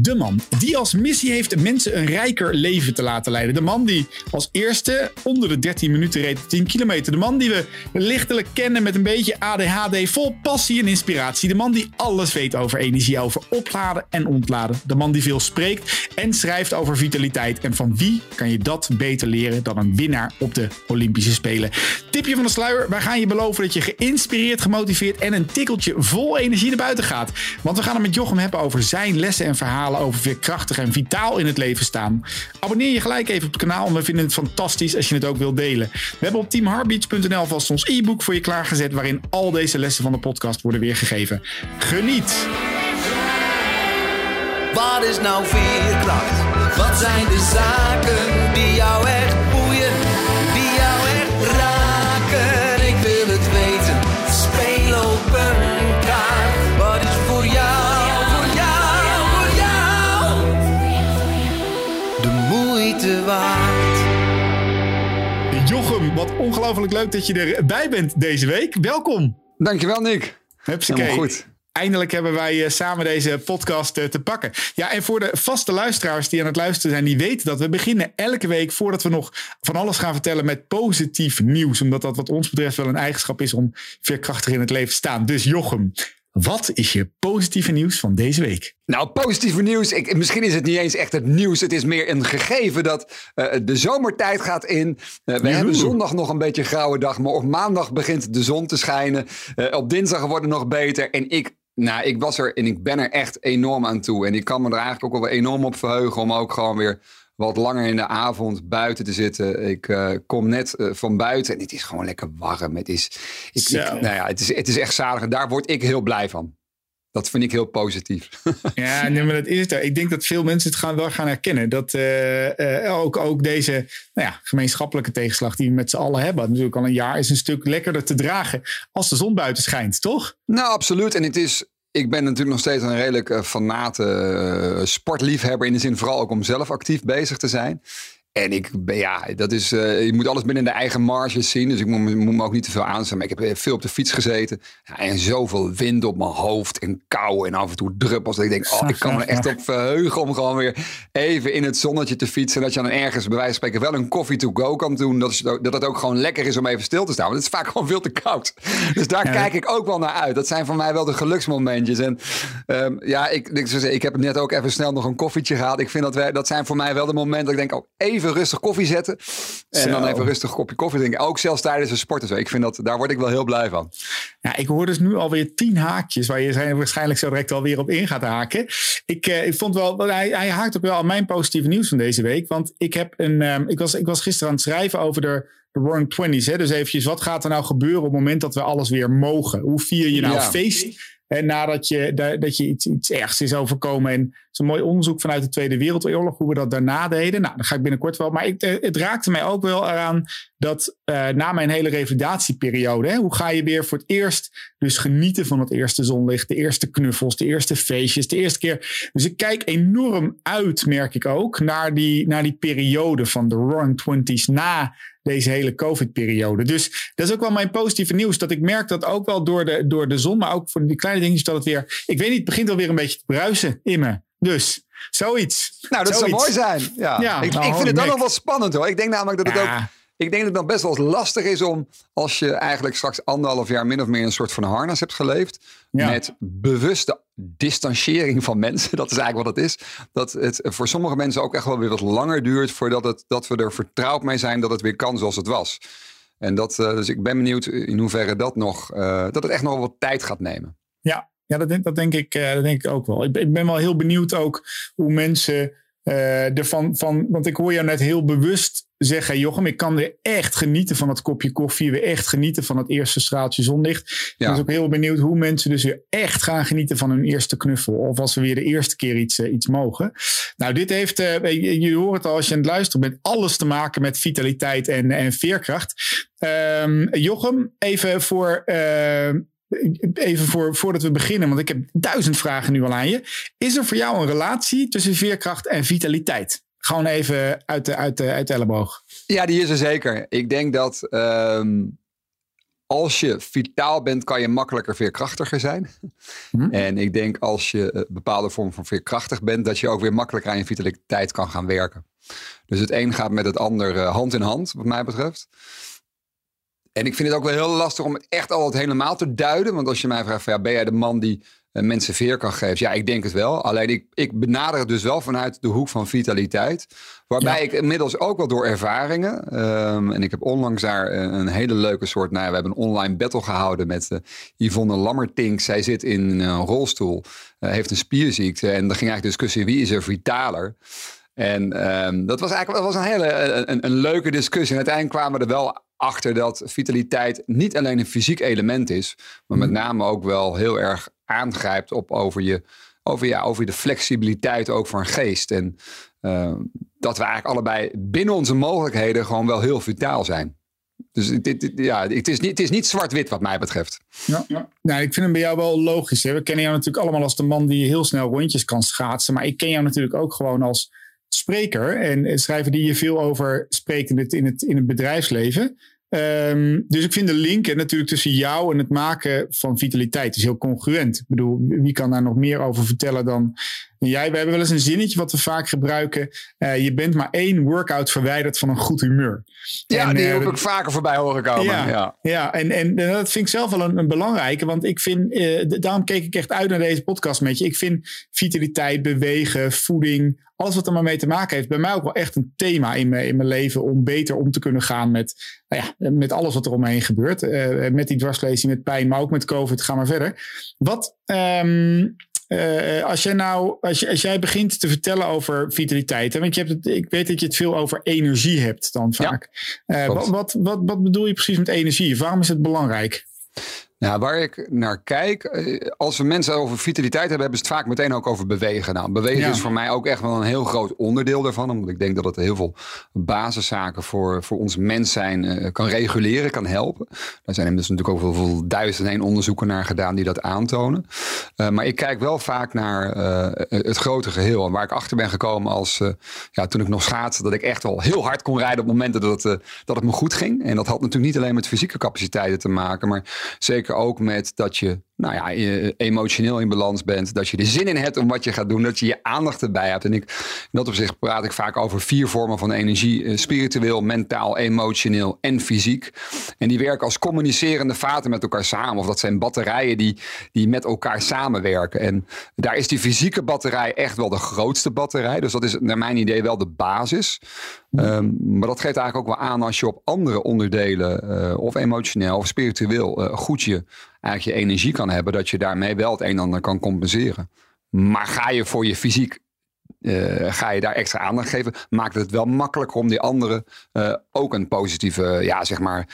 De man die als missie heeft mensen een rijker leven te laten leiden. De man die als eerste onder de 13 minuten reed 10 kilometer. De man die we lichtelijk kennen met een beetje ADHD, vol passie en inspiratie. De man die alles weet over energie, over opladen en ontladen. De man die veel spreekt en schrijft over vitaliteit. En van wie kan je dat beter leren dan een winnaar op de Olympische Spelen? Tipje van de sluier, wij gaan je beloven dat je geïnspireerd, gemotiveerd en een tikkeltje vol energie naar buiten gaat. Want we gaan het met Jochem hebben over zijn lessen en verhalen over veerkrachtig en vitaal in het leven staan. Abonneer je gelijk even op het kanaal en we vinden het fantastisch als je het ook wilt delen. We hebben op teamheartbeats.nl vast ons e-book voor je klaargezet waarin al deze lessen van de podcast worden weergegeven. Geniet! Wat is nou? Wat zijn de zaken ongelooflijk leuk dat je erbij bent deze week. Welkom! Dankjewel, Nick. Helemaal goed. Eindelijk hebben wij eh, samen deze podcast eh, te pakken. Ja, en voor de vaste luisteraars die aan het luisteren zijn, die weten dat we beginnen elke week voordat we nog van alles gaan vertellen met positief nieuws. Omdat dat wat ons betreft wel een eigenschap is om veerkrachtig in het leven te staan. Dus Jochem, wat is je positieve nieuws van deze week? Nou, positieve nieuws. Ik, misschien is het niet eens echt het nieuws. Het is meer een gegeven dat eh, de zomertijd gaat in. Eh, we hebben zondag nog een beetje een grauwe dag. Maar op maandag begint de zon te schijnen. Eh, op dinsdag wordt het nog beter. En ik, nou, ik was er en ik ben er echt enorm aan toe. En ik kan me er eigenlijk ook wel weer enorm op verheugen. Om ook gewoon weer wat langer in de avond buiten te zitten. Ik eh, kom net eh, van buiten en het is gewoon lekker warm. Het is, ik, ik- nou ja, het is, het is echt zalig. En daar word ik heel blij van. Dat vind ik heel positief. Ja, nee, maar dat is het. Ik denk dat veel mensen het gaan, wel gaan herkennen. Dat eh, ook, ook deze nou ja, gemeenschappelijke tegenslag die we met z'n allen hebben, natuurlijk al een jaar, is een stuk lekkerder te dragen als de zon buiten schijnt, toch? Nou, absoluut. En het is. Ik ben natuurlijk nog steeds een redelijk eh, fanate eh, sportliefhebber. In de zin vooral ook om zelf actief bezig te zijn. En ik ja, dat is, eh, je moet alles binnen de eigen marges zien. Dus ik moet, me- moet me ook niet te veel aanstaan. Maar ik heb veel op de fiets gezeten. Ja, en zoveel wind op mijn hoofd en kou en af en toe druppels. Dat ik denk, oh, ik kan me er echt op verheugen om gewoon weer even in het zonnetje te fietsen. En dat je dan ergens bij wijze van spreken wel een koffie to go kan doen. Dat, is, dat het ook gewoon lekker is om even stil te staan. Want het is vaak gewoon veel te koud. Dus daar Ja, kijk ik ook wel naar uit. Dat zijn voor mij wel de geluksmomentjes. En ehm, ja, ik, ik, zou zeggen, ik heb net ook even snel nog een koffietje gehad. Ik vind dat, wij, dat zijn voor mij wel de momenten dat ik denk, oh, even rustig koffie zetten. En Zo. dan even rustig een kopje koffie drinken. Ook zelfs tijdens een sport. en zo. Ik vind dat, daar word ik wel heel blij van. Ja, ik hoor dus nu alweer tien haakjes waar je zijn waarschijnlijk zo direct alweer op in gaat haken. Ik, eh, ik vond wel, hij, hij haakt ook wel aan mijn positieve nieuws van deze week. Want ik, heb een, ehm, ik, was, ik was gisteren aan het schrijven over de, de Roaring Twenties. Hè? Dus eventjes, wat gaat er nou gebeuren op het moment dat we alles weer mogen? Hoe vier je nou Ja. feest? En nadat je, da- dat je iets, iets ergs is overkomen. En een mooi onderzoek vanuit de Tweede Wereldoorlog, hoe we dat daarna deden. Nou, dat ga ik binnenkort wel. Maar eh, het raakte mij ook wel eraan dat eh, na mijn hele revalidatieperiode, hè, hoe ga je weer voor het eerst dus genieten van het eerste zonlicht, de eerste knuffels, de eerste feestjes, de eerste keer. Dus ik kijk enorm uit, merk ik ook, naar die, naar die periode van de Roaring Twenties na deze hele COVID-periode. Dus dat is ook wel mijn positieve nieuws. Dat ik merk dat ook wel door de, door de zon, maar ook voor die kleine dingetjes, dat het weer. Ik weet niet, het begint alweer een beetje te bruisen in me. Dus zoiets. Nou, dat zou mooi zijn. Ja. Ja, ik, nou, ik vind het holy ook nog wel spannend hoor. Ik denk namelijk dat het ook. Ik denk dat het dan best wel lastig is om, als je eigenlijk straks anderhalf jaar min of meer een soort van harnas hebt geleefd, Ja. met bewuste distanciering van mensen, dat is eigenlijk wat het is, dat het voor sommige mensen ook echt wel weer wat langer duurt voordat het, dat we er vertrouwd mee zijn dat het weer kan zoals het was. En dat, eh, dus ik ben benieuwd in hoeverre dat nog, eh, dat het echt nog wat tijd gaat nemen. Ja, ja dat, denk, dat, denk ik, eh, dat denk ik ook wel. Ik, ben- ik ben wel heel benieuwd ook hoe mensen ervan... Van, want ik hoor jou net heel bewust zeggen... Jochem, ik kan weer echt genieten van het kopje koffie. Weer echt genieten van het eerste straaltje zonlicht. Ik ben ook heel benieuwd hoe mensen dus weer echt gaan genieten van hun eerste knuffel. Of als ze weer de eerste keer iets, eh, iets mogen. Nou, dit heeft, je, je hoort het al als je aan het luisteren bent... alles te maken met vitaliteit en, en veerkracht. Ehm, Jochem, even voor... eh, Even voor, voordat we beginnen, want ik heb duizend vragen nu al aan je. Is er voor jou een relatie tussen veerkracht en vitaliteit? Gewoon even uit de, uit de, uit de elleboog? Ja, die is er zeker. Ik denk dat ehm, als je vitaal bent, kan je makkelijker veerkrachtiger zijn. Hm. En ik denk als je een bepaalde vorm van veerkrachtig bent, dat je ook weer makkelijker aan je vitaliteit kan gaan werken. Dus het een gaat met het ander eh, hand in hand, wat mij betreft. En ik vind het ook wel heel lastig om het echt altijd helemaal te duiden. Want als je mij vraagt, van, ja, ben jij de man die eh, mensen veer kan geven? Ja, ik denk het wel. Alleen ik, ik benader het dus wel vanuit de hoek van vitaliteit. Waarbij Ja. ik inmiddels ook wel door ervaringen. ehm, en ik heb onlangs daar een, een hele leuke soort. Nou ja, we hebben een online battle gehouden met eh, Yvonne Lammertink. Zij zit in een rolstoel, eh, heeft een spierziekte. En er ging eigenlijk discussie wie is er vitaler. En ehm, dat was eigenlijk dat was een hele een, een leuke discussie. En uiteindelijk kwamen we er wel achter dat vitaliteit niet alleen een fysiek element is, maar met name ook wel heel erg aangrijpt op over je over, ja, over de flexibiliteit ook van geest. En ehm, dat we eigenlijk allebei binnen onze mogelijkheden gewoon wel heel vitaal zijn. Dus dit, dit- ja, het is niet, het is niet zwart-wit wat mij betreft. Ja, Nou, ik vind hem bij jou wel logisch. Hè? We kennen jou natuurlijk allemaal als de man die heel snel rondjes kan schaatsen. Maar ik ken jou natuurlijk ook gewoon als spreker. En schrijver die je veel over spreekt in het, in het, in het bedrijfsleven. Ehm, dus ik vind de link natuurlijk tussen jou en het maken van vitaliteit is heel congruent. Ik bedoel, wie kan daar nog meer over vertellen dan jij? We hebben wel eens een zinnetje wat we vaak gebruiken. Eh, je bent maar één workout verwijderd van een goed humeur. Ja, En, die eh, heb ik vaker voorbij horen komen. Ja. Ja. ja, en, en en dat vind ik zelf wel een, een belangrijke. Want ik vind, eh, daarom keek ik echt uit naar deze podcast met je. Ik vind vitaliteit, bewegen, voeding, alles wat er maar mee te maken heeft, bij mij ook wel echt een thema in mijn, in mijn leven. Om beter om te kunnen gaan met, nou ja, met alles wat er omheen gebeurt. Met die dwarslezing, met pijn, maar ook met COVID. Ga maar verder. Wat, ehm, eh, als, jij nou, als, je, als jij begint te vertellen over vitaliteit, hè, want je hebt het, ik weet dat je het veel over energie hebt dan vaak. Eh, wat, wat, wat bedoel je precies met energie? Waarom is het belangrijk? Nou, waar ik naar kijk, eh, als we mensen over vitaliteit hebben, hebben ze het vaak meteen ook over bewegen. Nou, bewegen Ja. is voor mij ook echt wel een heel groot onderdeel daarvan. Omdat ik denk dat het heel veel basiszaken voor, voor ons mens zijn eh, kan reguleren, kan helpen. Daar zijn inmiddels natuurlijk ook wel veel duizend en één onderzoeken naar gedaan die dat aantonen. Eh, maar ik kijk wel vaak naar het grote geheel. En waar ik achter ben gekomen als, ja, toen ik nog schaatste, dat ik echt wel heel hard kon rijden op momenten dat het, dat het me goed ging. En dat had natuurlijk niet alleen met fysieke capaciteiten te maken, maar zeker ook met dat je nou ja, emotioneel in balans bent. Dat je er zin in hebt om wat je gaat doen. Dat je je aandacht erbij hebt. En ik, in dat opzicht praat ik vaak over vier vormen van energie. eh, Spiritueel, mentaal, emotioneel en fysiek. En die werken als communicerende vaten met elkaar samen. Of dat zijn batterijen die, die met elkaar samenwerken. En daar is die fysieke batterij echt wel de grootste batterij. Dus dat is naar mijn idee wel de basis. Um, maar dat geeft eigenlijk ook wel aan als je op andere onderdelen, uh, of emotioneel of spiritueel, uh, goed je eigenlijk je energie kan hebben, dat je daarmee wel het een en ander kan compenseren. Maar ga je voor je fysiek, uh, ga je daar extra aandacht geven, maakt het wel makkelijker om die anderen ook een positieve, ja, zeg maar,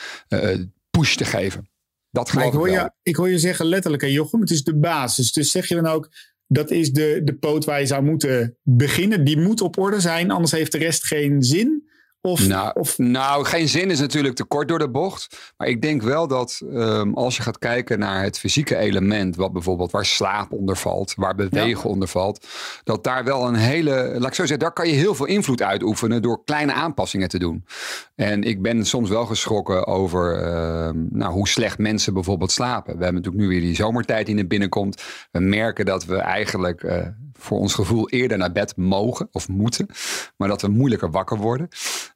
push te geven. Dat geloof ik hoor, wel. je, ik hoor je zeggen letterlijk, hè, Jochem, het is de basis. Dus zeg je dan ook, dat is de, de poot waar je zou moeten beginnen. Die moet op orde zijn, anders heeft de rest geen zin. Of, nou, of... nou, geen zin is natuurlijk te kort door de bocht. Maar ik denk wel dat um, als je gaat kijken naar het fysieke element, wat bijvoorbeeld waar slaap onder valt, waar bewegen ja. onder valt, dat daar wel een hele, laat ik zo zeggen, daar kan je heel veel invloed uitoefenen door kleine aanpassingen te doen. En ik ben soms wel geschrokken over um, nou, hoe slecht mensen bijvoorbeeld slapen. We hebben natuurlijk nu weer die zomertijd die er binnenkomt. We merken dat we eigenlijk uh, voor ons gevoel eerder naar bed mogen of moeten, maar dat we moeilijker wakker worden.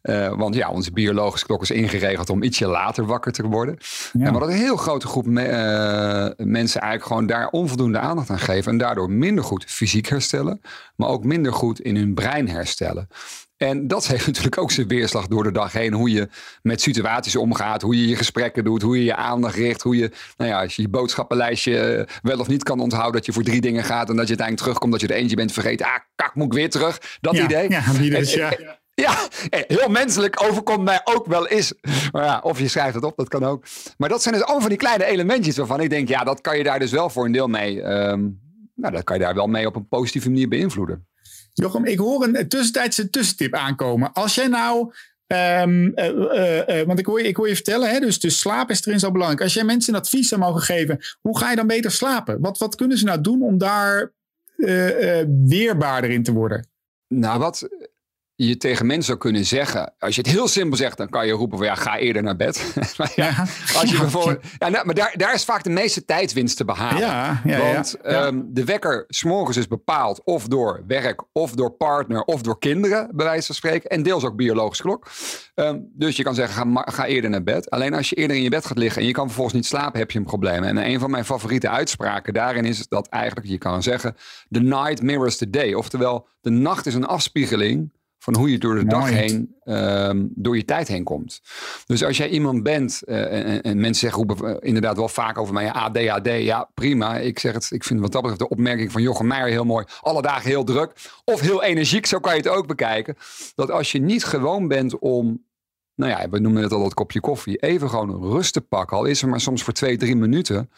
Uh, want ja, onze biologische klok is ingeregeld om ietsje later wakker te worden. Ja. En maar dat een heel grote groep me uh, mensen eigenlijk gewoon daar onvoldoende aandacht aan geven. En daardoor minder goed fysiek herstellen, maar ook minder goed in hun brein herstellen. En dat heeft natuurlijk ook zijn weerslag door de dag heen. Hoe je met situaties omgaat, hoe je je gesprekken doet, hoe je je aandacht richt. Hoe je, nou ja, als je je boodschappenlijstje eh, wel of niet kan onthouden, dat je voor drie dingen gaat. En dat je uiteindelijk terugkomt, dat je er eentje bent vergeten. Ah, kak, moet ik weer terug. Dat ja, idee. Ja, die dus, ja. Ja, heel menselijk overkomt mij ook wel eens. Maar ja, of je schrijft het op, dat kan ook. Maar dat zijn dus allemaal van die kleine elementjes waarvan ik denk, ja, dat kan je daar dus wel voor een deel mee. Um, nou, dat kan je daar wel mee op een positieve manier beïnvloeden. Jochem, ik hoor een tussentijdse tussentip aankomen. Als jij nou. Um, uh, uh, uh, want ik hoor, je, ik je vertellen, hè, dus, dus slaap is erin zo belangrijk. Als jij mensen een advies zou mogen geven, hoe ga je dan beter slapen? Wat, wat kunnen ze nou doen om daar weerbaarder in te worden? Nou, wat, je tegen mensen zou kunnen zeggen. Als je het heel simpel zegt, dan kan je roepen van ja, ga eerder naar bed. maar ja, Ja. als je bijvoorbeeld. Ja, nou, maar daar, daar is vaak de meeste tijdswinst te behalen. Ja, ja, ja. Want ehm, de wekker s'morgens is bepaald of door werk, of door partner, of door kinderen, bij wijze van spreken. En deels ook biologisch klok. Ehm, dus je kan zeggen, ga, ga eerder naar bed. Alleen als je eerder in je bed gaat liggen en je kan vervolgens niet slapen, heb je een probleem. En een van mijn favoriete uitspraken daarin is dat eigenlijk je kan zeggen, the night mirrors the day. Oftewel, de nacht is een afspiegeling van hoe je door de dag heen, ehm, door je tijd heen komt. Dus als jij iemand bent, eh, en, en- en mensen zeggen roepen eh, inderdaad wel vaak over mij, ADHD, ja prima. Ik zeg het, ik vind wat dat betreft de opmerking van Jochem Meijer heel mooi. Alle dagen heel druk of heel energiek, zo kan je het ook bekijken. Dat als je niet gewoon bent om, nou ja, we noemen het al dat kopje koffie, even gewoon rust te pakken, al is er maar soms voor twee, drie minuten.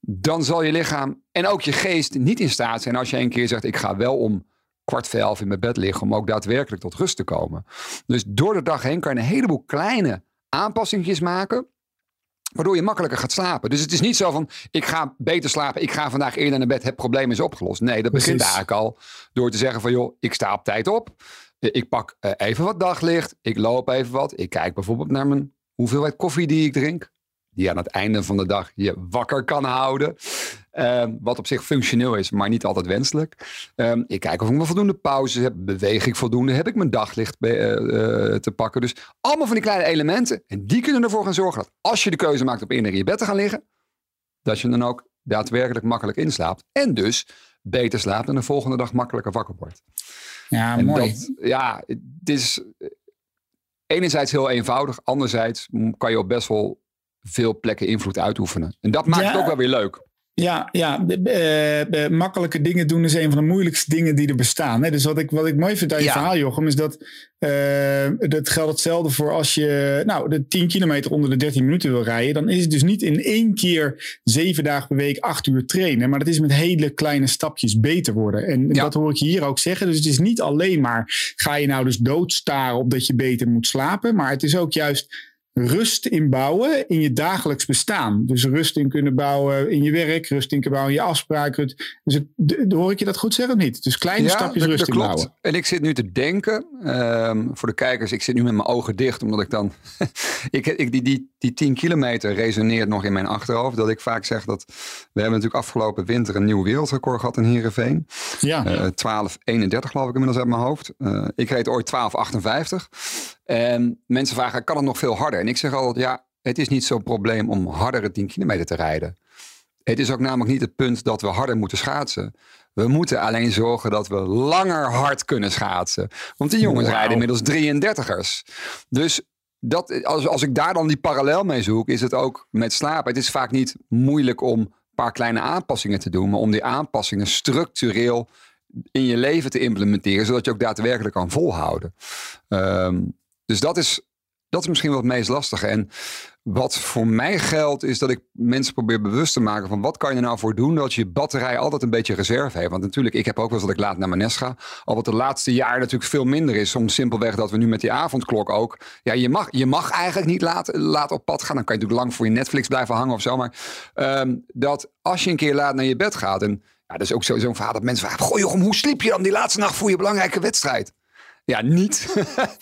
Dan zal je lichaam en ook je geest niet in staat zijn als je een keer zegt, ik ga wel om kwart voor elf in mijn bed liggen om ook daadwerkelijk tot rust te komen. Dus door de dag heen kan je een heleboel kleine aanpassingjes maken. Waardoor je makkelijker gaat slapen. Dus het is niet zo van, ik ga beter slapen, ik ga vandaag eerder naar bed, het probleem is opgelost. Nee, dat begint Precies. eigenlijk al door te zeggen van, joh, ik sta op tijd op. Eh, Ik pak eh, even wat daglicht, ik loop even wat. Ik kijk bijvoorbeeld naar mijn hoeveelheid koffie die ik drink. Die aan het einde van de dag je wakker kan houden. Ehm, wat op zich functioneel is, maar niet altijd wenselijk. Ehm, ik kijk of ik wel voldoende pauzes heb. Beweeg ik voldoende? Heb ik mijn daglicht eh, eh, te pakken? Dus allemaal van die kleine elementen. En die kunnen ervoor gaan zorgen dat als je de keuze maakt op eerder in je bed te gaan liggen. Dat je dan ook daadwerkelijk makkelijk inslaapt. En dus beter slaapt en de volgende dag makkelijker wakker wordt. Ja, En mooi. dat, ja, het is eh, enerzijds heel eenvoudig. Anderzijds kan je op best wel veel plekken invloed uitoefenen. En dat maakt Ja. het ook wel weer leuk. Ja, ja de- eh, eh, makkelijke dingen doen is een van de moeilijkste dingen die er bestaan. Hè? Dus wat ik, wat ik mooi vind aan je Ja. verhaal, Jochem, is dat eh, dat geldt hetzelfde voor als je nou, de 10 kilometer onder de 13 minuten wil rijden. Dan is het dus niet in één keer zeven dagen per week acht uur trainen. Maar dat is met hele kleine stapjes beter worden. En Ja. dat hoor ik je hier ook zeggen. Dus het is niet alleen maar ga je nou dus doodstaren op dat je beter moet slapen. Maar het is ook juist rust inbouwen in je dagelijks bestaan. Dus rust in kunnen bouwen in je werk, rust in kunnen bouwen in je afspraken. Dus het, hoor ik je dat goed zeggen of niet? Dus kleine stapjes dat- rust dat klopt. inbouwen. En ik zit nu te denken, ehm, voor de kijkers, ik zit nu met mijn ogen dicht, omdat ik dan. ik, ik, die, die, die 10 kilometer resoneert nog in mijn achterhoofd. Dat ik vaak zeg dat. We hebben natuurlijk afgelopen winter een nieuw wereldrecord gehad in Heerenveen. Ja, Eh 12,31 geloof ik inmiddels uit mijn hoofd. Eh, ik reed ooit 12,58. En mensen vragen, kan het nog veel harder? En ik zeg altijd, ja, het is niet zo'n probleem om hardere 10 kilometer te rijden. Het is ook namelijk niet het punt dat we harder moeten schaatsen. We moeten alleen zorgen dat we langer hard kunnen schaatsen. Want die jongens rijden inmiddels 33ers. Dus dat, als, als ik daar dan die parallel mee zoek, is het ook met slapen. Het is vaak niet moeilijk om een paar kleine aanpassingen te doen, maar om die aanpassingen structureel in je leven te implementeren, zodat je ook daadwerkelijk kan volhouden. Ehm, dus dat is, dat is misschien wel het meest lastige. En wat voor mij geldt, is dat ik mensen probeer bewust te maken van wat kan je er nou voor doen dat je batterij altijd een beetje reserve heeft. Want natuurlijk, ik heb ook wel eens dat ik laat naar mijn nest ga. Al wat de laatste jaren natuurlijk veel minder is. Soms simpelweg dat we nu met die avondklok ook. Ja, je mag, je mag eigenlijk niet laat, laat op pad gaan. Dan kan je natuurlijk lang voor je Netflix blijven hangen of zo. Maar ehm, dat als je een keer laat naar je bed gaat. En ja, dat is ook zo- zo'n verhaal dat mensen vragen. Goh, Jochem, hoe sliep je dan die laatste nacht voor je belangrijke wedstrijd? Ja, niet.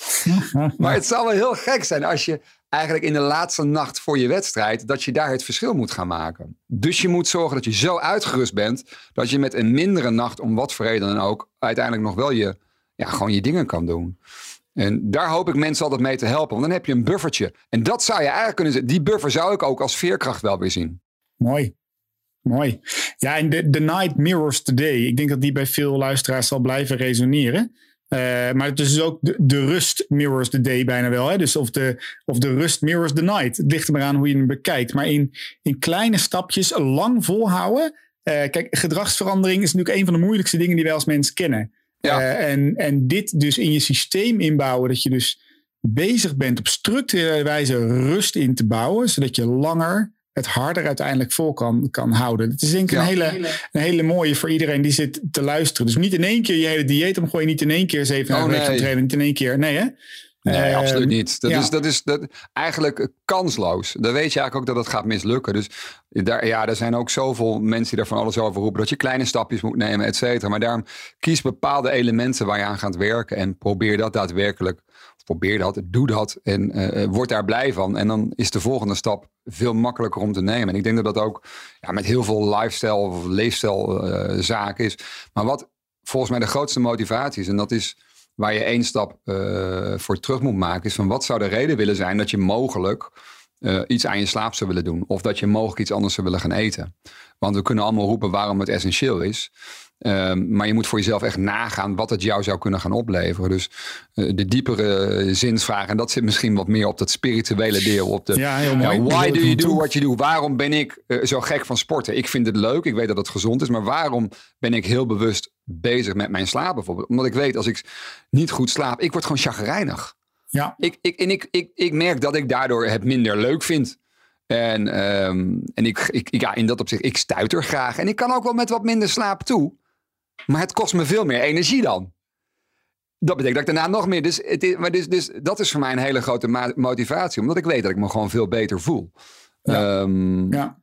maar het zal wel heel gek zijn als je eigenlijk in de laatste nacht voor je wedstrijd, dat je daar het verschil moet gaan maken. Dus je moet zorgen dat je zo uitgerust bent, dat je met een mindere nacht, om wat voor reden dan ook, uiteindelijk nog wel je, ja, gewoon je dingen kan doen. En daar hoop ik mensen altijd mee te helpen, want dan heb je een buffertje. En dat zou je eigenlijk kunnen zeggen, die buffer zou ik ook als veerkracht wel weer zien. mooi. Mooi. Ja, en de, the night mirrors the day. Ik denk dat die bij veel luisteraars zal blijven resoneren. Eh, maar het is dus ook de, de rust mirrors the day bijna wel. Hè? Dus of de, of de rust mirrors the night. Het ligt er maar aan hoe je hem bekijkt. Maar in, in kleine stapjes lang volhouden. Eh, kijk, gedragsverandering is natuurlijk een van de moeilijkste dingen die wij als mens kennen. Ja. Eh, en, en dit dus in je systeem inbouwen. Dat je dus bezig bent op structurele wijze rust in te bouwen. Zodat je langer het harder uiteindelijk vol kan, kan houden. Het is denk ik Ja. een, hele, een hele mooie voor iedereen die zit te luisteren. Dus niet in één keer je hele dieet omgooien. Niet in één keer zeven Oh, gaan nee. trainen. Niet in één keer. Nee hè? Nee, Ehm, absoluut niet. Dat ja. is, dat is dat, eigenlijk kansloos. Dan weet je eigenlijk ook dat het gaat mislukken. Dus daar, ja, er zijn ook zoveel mensen die daar van alles over roepen. Dat je kleine stapjes moet nemen, et cetera. Maar daarom kies bepaalde elementen waar je aan gaat werken. En probeer dat daadwerkelijk. Probeer dat, doe dat. En eh, word daar blij van. En dan is de volgende stap veel makkelijker om te nemen. En ik denk dat dat ook ja, met heel veel lifestyle of leefstijl eh, zaken is. Maar wat volgens mij de grootste motivatie is. En dat is waar je één stap eh, voor terug moet maken, is van wat zou de reden willen zijn dat je mogelijk eh, iets aan je slaap zou willen doen. Of dat je mogelijk iets anders zou willen gaan eten. Want we kunnen allemaal roepen waarom het essentieel is. Ehm, maar je moet voor jezelf echt nagaan wat het jou zou kunnen gaan opleveren. Dus eh, de diepere zinsvraag, en dat zit misschien wat meer op dat spirituele deel. Op de, Ja, heel mooi. why do you do what you do? Waarom ben ik eh, zo gek van sporten? Ik vind het leuk, ik weet dat het gezond is. Maar waarom ben ik heel bewust bezig met mijn slaap bijvoorbeeld? Omdat ik weet, als ik niet goed slaap, ik word gewoon chagrijnig. Ja, Ik, ik, en ik, ik, ik merk dat ik daardoor het minder leuk vind. En, ehm, en ik, ik, ja, in dat opzicht, ik stuiter graag. En ik kan ook wel met wat minder slaap toe. Maar het kost me veel meer energie dan. Dat betekent dat ik daarna nog meer. Dus, het is, maar dus, dus dat is voor mij een hele grote motivatie. Omdat ik weet dat ik me gewoon veel beter voel. Ja. Ehm, ja.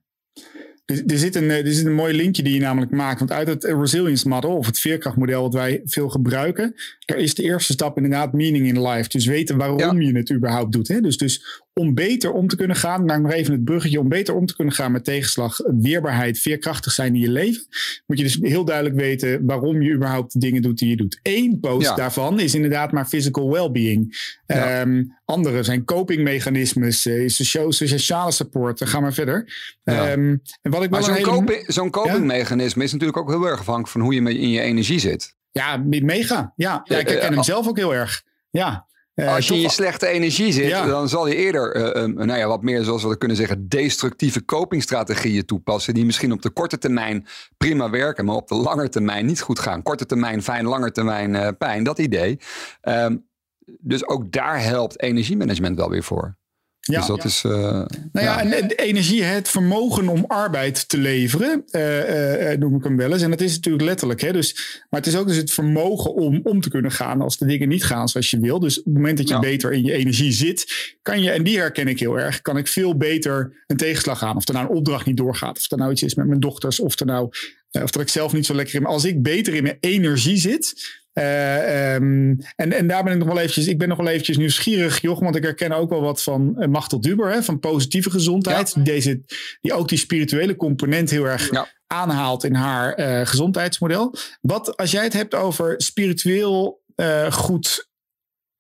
Er, er, zit een, eh, er zit een mooi linkje die je namelijk maakt. Want uit het resilience model of het veerkrachtmodel wat wij veel gebruiken. Daar is de eerste stap inderdaad meaning in life. Dus weten waarom je het überhaupt doet. Hè? Dus, dus om beter om te kunnen gaan. Maak nog even het bruggetje. Om beter om te kunnen gaan met tegenslag, weerbaarheid, veerkrachtig zijn in je leven. Moet je dus heel duidelijk weten waarom je überhaupt de dingen doet die je doet. Eén post Ja. daarvan is inderdaad maar physical well-being. Ja. Ehm, andere zijn copingmechanismes, eh, socio- sociale support. Dan gaan we verder. Ja. Ehm, en wat ik Maar een zo'n hele... coping, copingmechanisme is natuurlijk ook heel erg afhankelijk van hoe je met- in je energie zit. Ja, mega. Ja, ja ik Eh, herken hem eh, zelf ook heel erg. Ja. Eh, Als je in je slechte energie zit, Ja. dan zal je eerder eh, eh, nou ja, wat meer, zoals we kunnen zeggen, destructieve copingstrategieën toepassen. Die misschien op de korte termijn prima werken, maar op de lange termijn niet goed gaan. Korte termijn fijn, lange termijn eh, pijn, dat idee. Ehm, dus ook daar helpt energiemanagement wel weer voor. Ja. Dus dat is. eh, Nou ja, en de energie, het vermogen om arbeid te leveren, eh, eh, noem ik hem wel eens. En dat is natuurlijk letterlijk. Hè? Dus, maar het is ook dus het vermogen om om te kunnen gaan als de dingen niet gaan zoals je wil. Dus op het moment dat je Ja. beter in je energie zit, kan je, en die herken ik heel erg, kan ik veel beter een tegenslag aan. Of er nou een opdracht niet doorgaat, of er nou iets is met mijn dochters, of er nou, of dat ik zelf niet zo lekker in. Maar als ik beter in mijn energie zit, eh, ehm, en, en daar ben ik nog wel eventjes, ik ben nog wel eventjes nieuwsgierig, Joch, want ik herken ook wel wat van uh, Machtel Duber, hè, van positieve gezondheid. Deze, die ook die spirituele component heel erg Ja. aanhaalt in haar eh, gezondheidsmodel. Wat, als jij het hebt over spiritueel goed,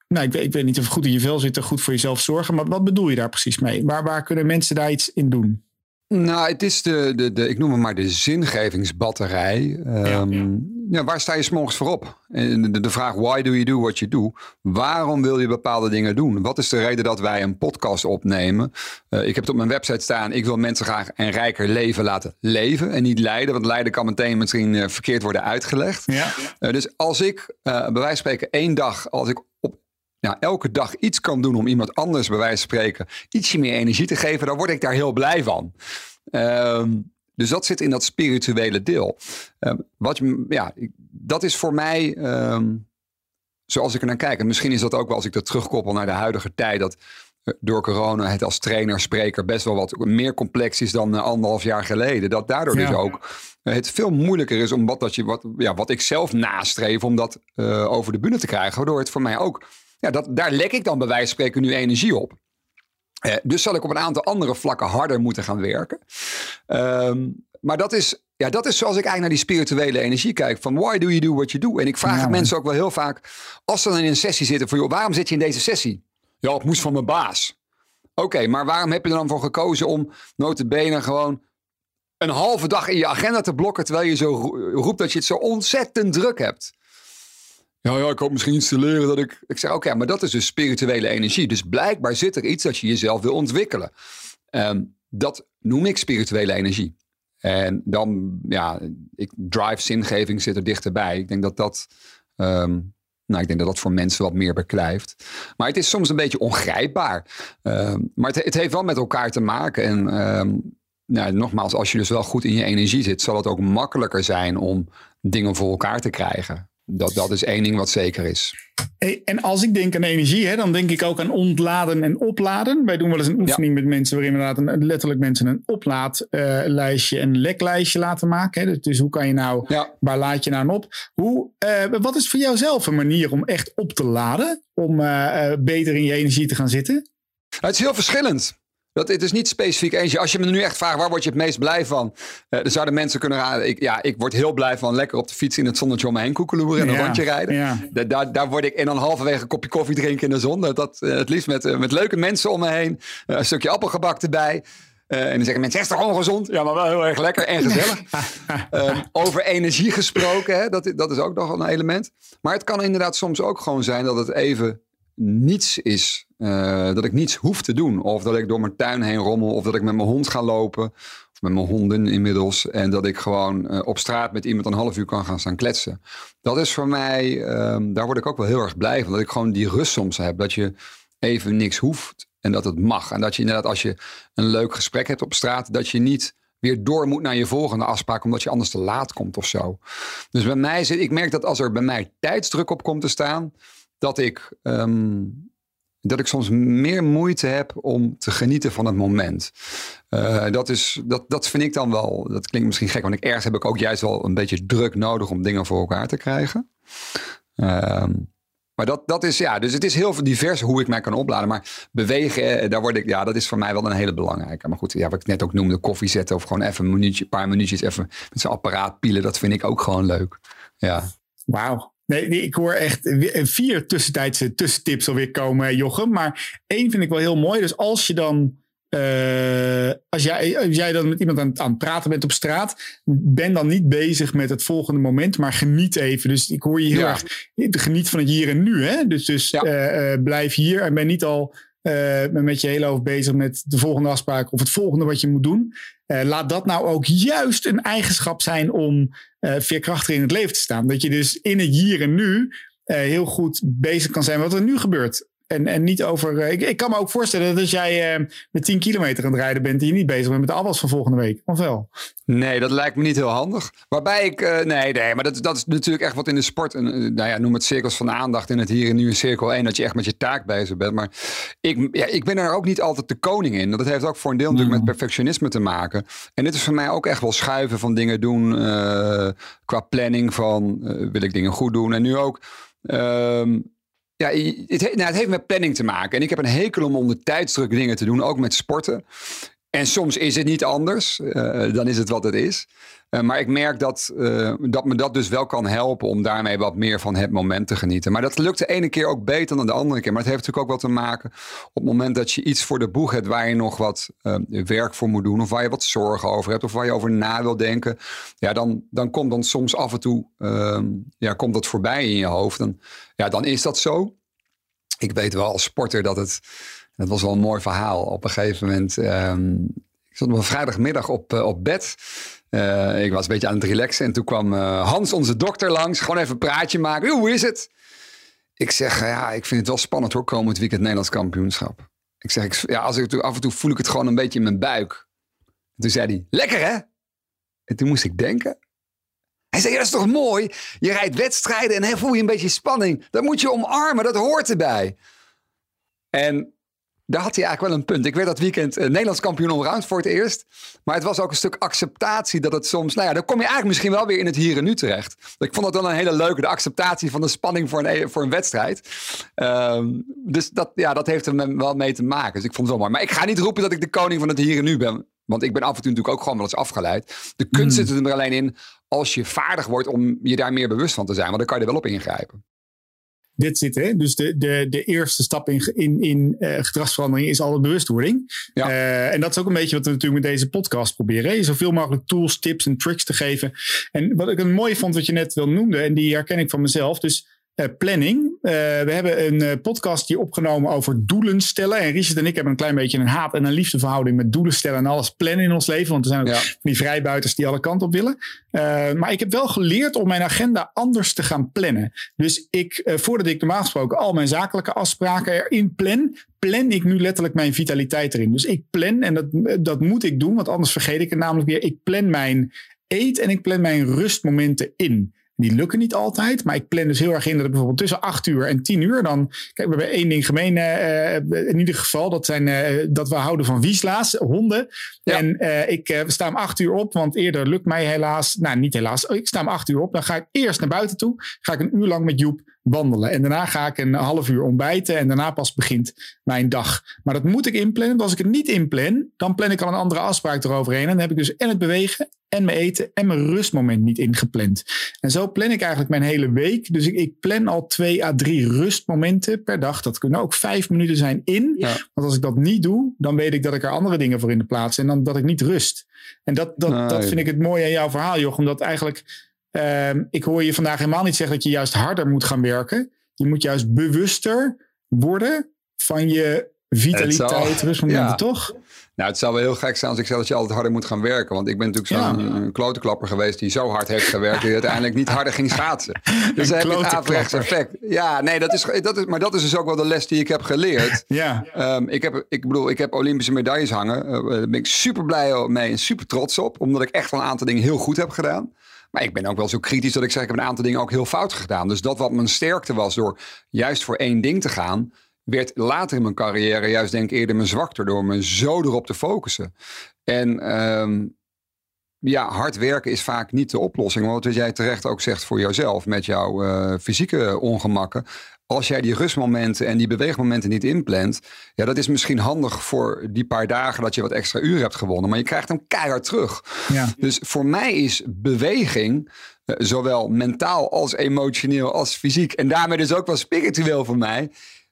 nou, ik weet, ik weet niet of goed in je vel zit, goed voor jezelf zorgen, maar wat bedoel je daar precies mee? Waar, waar kunnen mensen daar iets in doen? Nou, het is de, de, de, ik noem het maar de zingevingsbatterij. Ehm, ja, waar sta je s'morgens voor op? En de, de vraag, why do you do what you do? Waarom wil je bepaalde dingen doen? Wat is de reden dat wij een podcast opnemen? Eh, ik heb het op mijn website staan. Ik wil mensen graag een rijker leven laten leven en niet lijden. Want lijden kan meteen misschien eh, verkeerd worden uitgelegd. Ja. Eh, dus als ik eh, bij wijze van spreken één dag, als ik op nou, elke dag iets kan doen om iemand anders bij wijze van spreken ietsje meer energie te geven, dan word ik daar heel blij van. Ehm, dus dat zit in dat spirituele deel. Ehm, wat ja, dat is voor mij, ehm, zoals ik er naar kijk, en misschien is dat ook wel als ik dat terugkoppel naar de huidige tijd, dat eh, door corona het als trainer, spreker best wel wat meer complex is dan eh, anderhalf jaar geleden. Dat daardoor dus ook eh, het veel moeilijker is om wat, dat je, wat, ja, wat ik zelf nastreef, om dat over de bühne te krijgen. Waardoor het voor mij ook, ja, dat, daar lek ik dan bij wijze van spreken nu energie op. Eh, dus zal ik op een aantal andere vlakken harder moeten gaan werken. Ehm, maar dat is, ja, dat is zoals ik eigenlijk naar die spirituele energie kijk. Van why do you do what you do? En ik vraag Ja, het mensen ook wel heel vaak. Als ze dan in een sessie zitten. Van, joh, waarom zit je in deze sessie? Ja, het moest van mijn baas. Oké, maar waarom heb je er dan voor gekozen om notabene gewoon een halve dag in je agenda te blokken. Terwijl je zo ro- roept dat je het zo ontzettend druk hebt. Ja, ja, ik hoop misschien iets te leren dat ik... Ik zeg, oké, maar dat is dus spirituele energie. Dus blijkbaar zit er iets dat je jezelf wil ontwikkelen. Ehm, dat noem ik spirituele energie. En dan, ja, ik, drive, zingeving zit er dichterbij. Ik denk dat dat... ehm, nou, ik denk dat dat voor mensen wat meer beklijft. Maar het is soms een beetje ongrijpbaar. Ehm, maar het, het heeft wel met elkaar te maken. En nou, nogmaals, als je dus wel goed in je energie zit, zal het ook makkelijker zijn om dingen voor elkaar te krijgen. Dat, dat is één ding wat zeker is. Hey, en als ik denk aan energie, hè, dan denk ik ook aan ontladen en opladen. Wij doen wel eens een oefening met mensen waarin we letterlijk mensen een oplaadlijstje en een leklijstje laten maken. Hè. Dus, dus hoe kan je nou, Ja. waar laad je nou aan op? Hoe, eh, wat is voor jou zelf een manier om echt op te laden? Om eh, eh, beter in je energie te gaan zitten? Nou, het is heel verschillend. Dat, het is niet specifiek eentje. Als je me nu echt vraagt, waar word je het meest blij van? Eh dan zouden mensen kunnen raden. Ik, ja, ik word heel blij van lekker op de fiets in het zonnetje om me heen koekeloeren en een rondje rijden. ja. Da- daar, daar word ik en dan halverwege een kopje koffie drinken in de zon. Dat, dat, eh, het liefst met, eh, met leuke mensen om me heen. Een stukje appelgebak erbij. En dan zeggen mensen, is toch ongezond? Ja, maar wel heel erg lekker en gezellig. Ehm, over energie gesproken, hè, dat, dat is ook nog een element. Maar het kan inderdaad soms ook gewoon zijn dat het even niets is. Eh, dat ik niets hoef te doen. Of dat ik door mijn tuin heen rommel. Of dat ik met mijn hond ga lopen. Of met mijn honden inmiddels. En dat ik gewoon eh, op straat met iemand een half uur kan gaan staan kletsen. Dat is voor mij, ehm, daar word ik ook wel heel erg blij van. Dat ik gewoon die rust soms heb. Dat je even niks hoeft. En dat het mag. En dat je inderdaad als je een leuk gesprek hebt op straat. Dat je niet weer door moet naar je volgende afspraak. Omdat je anders te laat komt of zo. Dus bij mij zit, ik merk dat als er bij mij tijdsdruk op komt te staan. Dat ik, ehm, dat ik soms meer moeite heb om te genieten van het moment. Eh, dat, is, dat, dat vind ik dan wel, dat klinkt misschien gek, want ik, ergens heb ik ook juist wel een beetje druk nodig om dingen voor elkaar te krijgen. Ehm, maar dat, dat is, ja, dus het is heel divers hoe ik mij kan opladen. Maar bewegen, eh, daar word ik, ja, dat is voor mij wel een hele belangrijke. Maar goed, ja, wat ik net ook noemde, koffie zetten of gewoon even een minuutje, paar minuutjes even met zijn apparaat pielen. Dat vind ik ook gewoon leuk. Ja. Wauw. Nee, ik hoor echt vier tussentijdse tussentips alweer komen, Jochem. Maar één vind ik wel heel mooi. Dus als je dan, eh, als, jij, als jij dan met iemand aan, aan het praten bent op straat, ben dan niet bezig met het volgende moment, maar geniet even. Dus ik hoor je heel Ja. erg, geniet van het hier en nu. Hè? Dus, dus Ja. eh, eh, blijf hier en ben niet al eh, met je hele hoofd bezig met de volgende afspraak of het volgende wat je moet doen. Eh, laat dat nou ook juist een eigenschap zijn om eh veerkrachtig in het leven te staan. Dat je dus in het hier en nu heel goed bezig kan zijn wat er nu gebeurt. En, en niet over. eh, ik, ik kan me ook voorstellen dat als jij eh, met 10 kilometer aan het rijden bent, die je niet bezig bent met de afwas van volgende week. Of wel? Nee, dat lijkt me niet heel handig. Waarbij ik, eh, nee, nee, maar dat, dat is natuurlijk echt wat in de sport, een, eh, nou ja, noem het cirkels van aandacht in het hier en nu in cirkel 1, dat je echt met je taak bezig bent. Maar ik, ja, ik ben er ook niet altijd de koning in. Dat heeft ook voor een deel natuurlijk met perfectionisme te maken. En dit is voor mij ook echt wel schuiven van dingen doen, qua planning van, wil ik dingen goed doen. En nu ook, ehm, ja, het, he- nou, het heeft met planning te maken. En ik heb een hekel om onder tijdsdruk dingen te doen, ook met sporten. En soms is het niet anders. eh, dan is het wat het is. Eh, maar ik merk dat, eh, dat me dat dus wel kan helpen om daarmee wat meer van het moment te genieten. Maar dat lukt de ene keer ook beter dan de andere keer. Maar het heeft natuurlijk ook wat te maken op het moment dat je iets voor de boeg hebt waar je nog wat werk voor moet doen. Of waar je wat zorgen over hebt. Of waar je over na wil denken. Ja, dan, dan komt dan soms af en toe ehm, ja, komt dat voorbij in je hoofd. Dan, ja, dan is dat zo. Ik weet wel als sporter dat het. Dat was wel een mooi verhaal. Op een gegeven moment. ehm, ik zat op een vrijdagmiddag op, eh, op bed. Eh, ik was een beetje aan het relaxen. En toen kwam eh, Hans, onze dokter, langs. Gewoon even een praatje maken. "Yo, Hoe is het? Ik zeg, ja, ik vind het wel spannend hoor. Komend weekend Nederlands kampioenschap. Ik zeg, ja, als ik, af en toe voel ik het gewoon een beetje in mijn buik. Toen zei hij, lekker hè? En toen moest ik denken. Hij zei, ja, dat is toch mooi? Je rijdt wedstrijden en voel je een beetje spanning. Dat moet je omarmen, dat hoort erbij. En daar had hij eigenlijk wel een punt. Ik werd dat weekend eh, Nederlands kampioen allround voor het eerst. Maar het was ook een stuk acceptatie dat het soms... Nou ja, dan kom je eigenlijk misschien wel weer in het hier en nu terecht. Ik vond dat wel een hele leuke, de acceptatie van de spanning voor een, voor een wedstrijd. Ehm, dus dat, ja, dat heeft er wel mee te maken. Dus ik vond het wel mooi. Maar ik ga niet roepen dat ik de koning van het hier en nu ben. Want ik ben af en toe natuurlijk ook gewoon wel eens afgeleid. De kunst zit er alleen in als je vaardig wordt om je daar meer bewust van te zijn. Want dan kan je er wel op ingrijpen. Dit zit, hè? Dus de, de, de eerste stap in, in, in eh, gedragsverandering is altijd bewustwording. Ja. Eh, en dat is ook een beetje wat we natuurlijk met deze podcast proberen. Hè? Zoveel mogelijk tools, tips en tricks te geven. En wat ik een mooi vond wat je net wel noemde, en die herken ik van mezelf. Dus planning. Eh, we hebben een eh, podcast hier opgenomen over doelen stellen. En Richard en ik hebben een klein beetje een haat- en een liefdeverhouding met doelen stellen en alles plannen in ons leven. Want er zijn ook Ja. van die vrijbuiters die alle kanten op willen. Eh, maar ik heb wel geleerd om mijn agenda anders te gaan plannen. Dus ik, eh, voordat ik normaal gesproken al mijn zakelijke afspraken erin plan, plan ik nu letterlijk mijn vitaliteit erin. Dus ik plan, en dat, dat moet ik doen, want anders vergeet ik het namelijk weer. Ik plan mijn eet en ik plan mijn rustmomenten in. Die lukken niet altijd. Maar ik plan dus heel erg in dat ik bijvoorbeeld tussen 8 uur en 10 uur dan. Kijk, we hebben één ding gemeen. eh, in ieder geval, dat, zijn, eh, dat we houden van Wiesla's, honden. Ja. En eh, ik eh, sta om 8 uur op, want eerder lukt mij helaas. Nou, niet helaas. Ik sta om 8 uur op. Dan ga ik eerst naar buiten toe. Ga ik een uur lang met Joep wandelen. En daarna ga ik een half uur ontbijten. En daarna pas begint mijn dag. Maar dat moet ik inplannen. Want als ik het niet inplan, dan plan ik al een andere afspraak eroverheen. En dan heb ik dus en het bewegen, en mijn eten, en mijn rustmoment niet ingepland. En zo plan ik eigenlijk mijn hele week. Dus ik, ik plan al twee à drie rustmomenten per dag. Dat kunnen ook vijf minuten zijn in. Ja. Want als ik dat niet doe, dan weet ik dat ik er andere dingen voor in de plaats. En dan dat ik niet rust. En dat, dat, Nee. dat vind ik het mooie aan jouw verhaal, Jochem. Dat eigenlijk, ehm, ik hoor je vandaag helemaal niet zeggen dat je juist harder moet gaan werken. Je moet juist bewuster worden van je vitaliteit, rustmomenten, ja. toch? Nou, het zou wel heel gek zijn als ik zeg dat je altijd harder moet gaan werken. Want ik ben natuurlijk zo'n Ja. een klotenklapper geweest die zo hard heeft gewerkt... die uiteindelijk niet harder ging schaatsen. Dus dan heb je het averechts effect. Ja, nee, dat is, dat is, maar dat is dus ook wel de les die ik heb geleerd. Ja. Ehm, ik, heb, ik bedoel, ik heb Olympische medailles hangen. Eh, daar ben ik super blij mee en super trots op. Omdat ik echt wel een aantal dingen heel goed heb gedaan. Maar ik ben ook wel zo kritisch dat ik zeg... ik heb een aantal dingen ook heel fout gedaan. Dus dat wat mijn sterkte was door juist voor één ding te gaan... werd later in mijn carrière juist denk ik eerder mijn zwakte... door me zo erop te focussen. En ehm, ja, hard werken is vaak niet de oplossing. Want wat jij terecht ook zegt voor jezelf... met jouw eh, fysieke ongemakken als jij die rustmomenten en die beweegmomenten niet inplant, ja, dat is misschien handig voor die paar dagen dat je wat extra uren hebt gewonnen, maar je krijgt hem keihard terug. Ja. Dus voor mij is beweging, eh, zowel mentaal als emotioneel als fysiek, en daarmee dus ook wel spiritueel voor mij,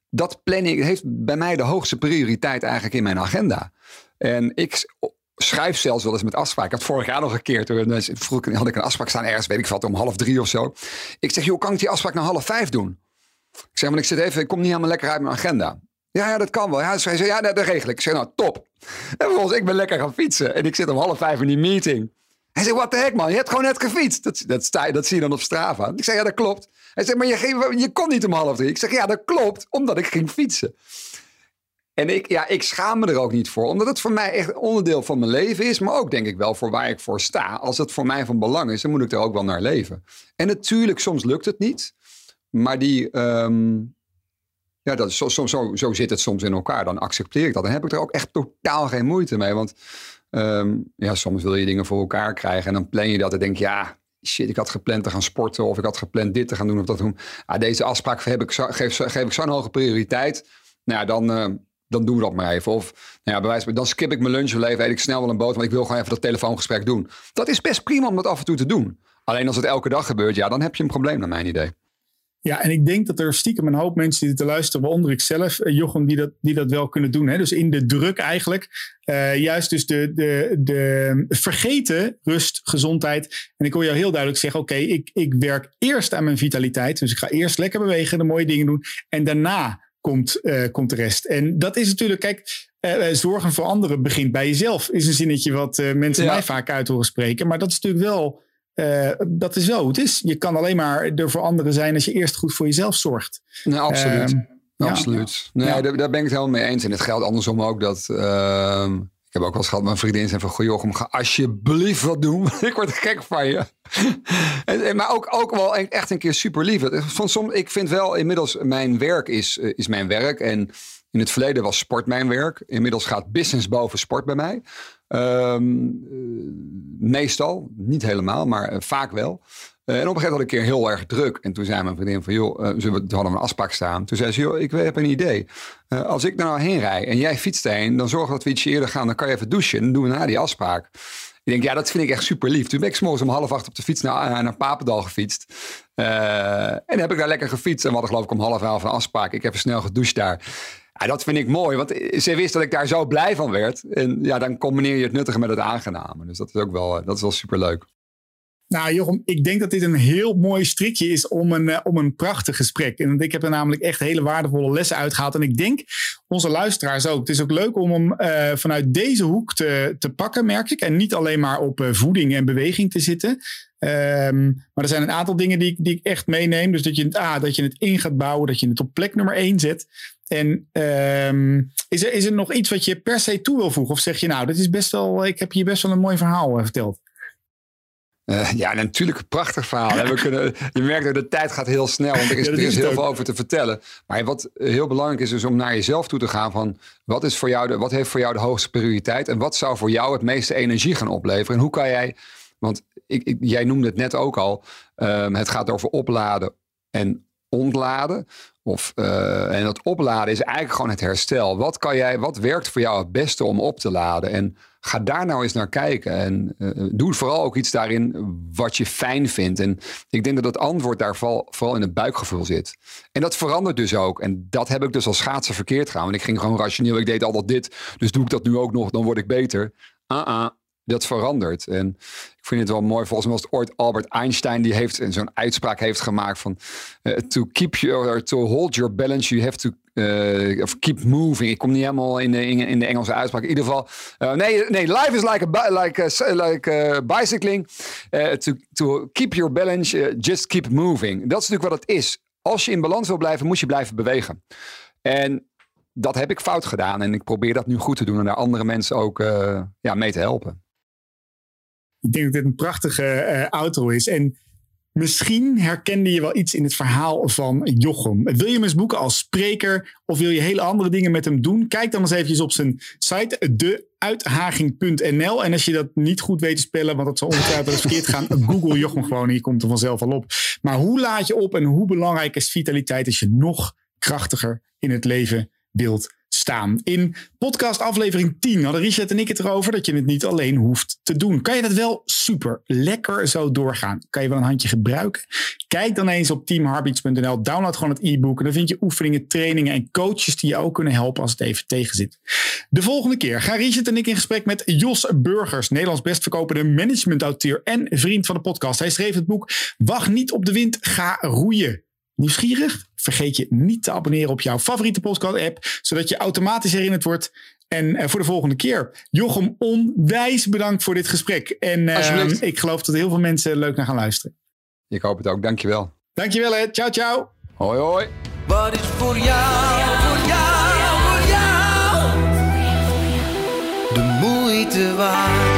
dat planning heeft bij mij de hoogste prioriteit eigenlijk in mijn agenda. En ik schrijf zelfs wel eens met afspraken. Ik had vorig jaar nog een keer, toen eh, vroeg had ik een afspraak staan ergens, weet ik wat, om half drie of zo. Ik zeg, joh, kan ik die afspraak naar half vijf doen? Ik zeg, want ik zit even, ik kom niet helemaal lekker uit mijn agenda. Ja, ja, dat kan wel. Hij zei, ja, dat regel ik. Ik zeg, nou, top. En vervolgens, ik ben lekker gaan fietsen. En ik zit om half vijf in die meeting. Hij zegt, what the heck, man? Je hebt gewoon net gefietst. Dat, dat, zie je dan op Strava. Ik zeg, ja, dat klopt. Hij zegt, maar je, je kon niet om half drie. Ik zeg, ja, dat klopt, omdat ik ging fietsen. En ik, ja, ik schaam me er ook niet voor. Omdat het voor mij echt onderdeel van mijn leven is. Maar ook denk ik wel voor waar ik voor sta. Als het voor mij van belang is, dan moet ik er ook wel naar leven. En natuurlijk, soms lukt het niet. Maar die, ehm, ja, dat is, zo, zo, zo, zit het soms in elkaar. Dan accepteer ik dat. Dan heb ik er ook echt totaal geen moeite mee. Want ehm, ja, soms wil je dingen voor elkaar krijgen. En dan plan je dat en denk ja, shit, ik had gepland te gaan sporten. Of ik had gepland dit te gaan doen of dat doen. Ah, deze afspraak heb ik geef, geef ik zo'n hoge prioriteit. Nou ja, dan, eh, dan doen we dat maar even. Of nou ja, bij wijze van, dan skip ik mijn lunch wel even. Eet ik snel wel een boot, want ik wil gewoon even dat telefoongesprek doen. Dat is best prima om dat af en toe te doen. Alleen als het elke dag gebeurt, ja, dan heb je een probleem naar mijn idee. Ja, en ik denk dat er stiekem een hoop mensen die te luisteren, waaronder ik zelf, eh, Jochem, die dat, die dat wel kunnen doen. Hè? Dus in de druk eigenlijk. eh, juist dus de, de, de vergeten rust, gezondheid. En ik hoor jou heel duidelijk zeggen, oké, ik, ik werk eerst aan mijn vitaliteit. Dus ik ga eerst lekker bewegen, de mooie dingen doen. En daarna komt, eh, komt de rest. En dat is natuurlijk, kijk, eh, zorgen voor anderen begint bij jezelf. Is een zinnetje wat eh, mensen Ja. mij vaak uit horen spreken. Maar dat is natuurlijk wel... eh, dat is wel hoe het is. Je kan alleen maar er voor anderen zijn als je eerst goed voor jezelf zorgt. Nee, absoluut. Ehm, ja. Absoluut. Nee, daar ben ik het helemaal mee eens. En het geldt andersom ook dat... ehm, ik heb ook wel eens gehad, mijn vriendin zei van... Goh ga alsjeblieft wat doen. ik word gek van je. en, maar ook, ook wel echt een keer super lief. Het- Van som, ik vind wel inmiddels, mijn werk is, eh, is mijn werk. En in het verleden was sport mijn werk. Inmiddels gaat business boven sport bij mij. Ehm, eh, meestal, niet helemaal, maar eh, vaak wel. Eh, en op een gegeven moment had ik een keer heel erg druk. En toen zei mijn vriendin van, joh, ze- we hadden een afspraak staan. Toen zei ze, joh, ik heb een idee. Eh, als ik nou heen rij en jij fietst heen, dan zorgen we dat we ietsje eerder gaan. Dan kan je even douchen. En dan doen we na die afspraak. Ik denk, ja, dat vind ik echt super lief. Toen ben ik 's morgens om half acht op de fiets naar, naar Papendal gefietst. En heb ik daar lekker gefietst. En we hadden geloof ik om half elf een afspraak. Ik heb snel gedoucht daar. Ja, dat vind ik mooi, want ze wist dat ik daar zo blij van werd. En ja, dan combineer je het nuttige met het aangename. Dus dat is ook wel, dat is wel super leuk. Nou, Jochem, ik denk dat dit een heel mooi strikje is om een, eh, om een prachtig gesprek. En ik heb er namelijk echt hele waardevolle lessen uitgehaald. En ik denk onze luisteraars ook. Het is ook leuk om hem eh, vanuit deze hoek te, te pakken, merk ik. En niet alleen maar op eh, voeding en beweging te zitten. Ehm, maar er zijn een aantal dingen die, die ik echt meeneem. Dus dat je, het, ah, dat je het in gaat bouwen, dat je het op plek nummer één zet. En ehm, is, er, is er nog iets wat je per se toe wil voegen? Of zeg je nou, dit is best wel, ik heb hier best wel een mooi verhaal verteld. Uh, ja, natuurlijk een prachtig verhaal. We kunnen, je merkt dat de tijd gaat heel snel, want er is, Ja, er is is het heel ook. veel over te vertellen. Maar wat heel belangrijk is, is om naar jezelf toe te gaan van wat, is voor jou de, wat heeft voor jou de hoogste prioriteit en wat zou voor jou het meeste energie gaan opleveren en hoe kan jij, want ik, ik, jij noemde het net ook al, ehm, het gaat over opladen en ontladen. Of, eh, en dat opladen is eigenlijk gewoon het herstel. Wat, kan jij, wat werkt voor jou het beste om op te laden? En ga daar nou eens naar kijken. En eh, doe vooral ook iets daarin wat je fijn vindt. En ik denk dat het antwoord daar vooral, in het buikgevoel zit. En dat verandert dus ook. En dat heb ik dus als schaatsen verkeerd gedaan. Want ik ging gewoon rationeel. Ik deed altijd dit. Dus doe ik dat nu ook nog, dan word ik beter. Ah-ah, dat verandert. En ik vind het wel mooi. Volgens mij was het ooit Albert Einstein die heeft zo'n uitspraak heeft gemaakt van eh, to keep your to hold your balance you have to eh, of keep moving. Ik kom niet helemaal in de, in, de Engelse uitspraak. In ieder geval, eh, nee, nee, life is like a like a, like bicycling. Eh, to, keep your balance, eh, just keep moving. Dat is natuurlijk wat het is. Als je in balans wil blijven, moet je blijven bewegen. En dat heb ik fout gedaan. En ik probeer dat nu goed te doen en daar andere mensen ook eh, ja, mee te helpen. Ik denk dat dit een prachtige eh, outro is. En misschien herkende je wel iets in het verhaal van Jochem. Wil je hem eens boeken als spreker of wil je hele andere dingen met hem doen? Kijk dan eens eventjes op zijn site deuithaging.nl. En als je dat niet goed weet te spellen, want dat zal ongetwijfeld verkeerd gaan, google Jochem gewoon en je komt er vanzelf al op. Maar hoe laat je op en hoe belangrijk is vitaliteit als je nog krachtiger in het leven wilt In podcast aflevering 10 hadden Richard en ik het erover dat je het niet alleen hoeft te doen. Kan je dat wel super lekker zo doorgaan? Kan je wel een handje gebruiken? Kijk dan eens op teamheartbeats.nl. Download gewoon het e-book en dan vind je oefeningen, trainingen en coaches die je ook kunnen helpen als het even tegenzit. De volgende keer gaan Richard en ik in gesprek met Jos Burgers, Nederlands best verkopende managementauteur en vriend van de podcast. Hij schreef het boek Wacht niet op de wind, ga roeien. Nieuwsgierig? Vergeet je niet te abonneren op jouw favoriete podcast-app, zodat je automatisch herinnerd wordt. En eh, voor de volgende keer. Jochem, onwijs bedankt voor dit gesprek. En eh, Alsjeblieft. ik geloof dat heel veel mensen leuk naar gaan luisteren. Ik hoop het ook. Dankjewel. Dankjewel hè. Ciao, ciao. Hoi hoi. Wat is voor jou, voor jou, voor jou de moeite waard?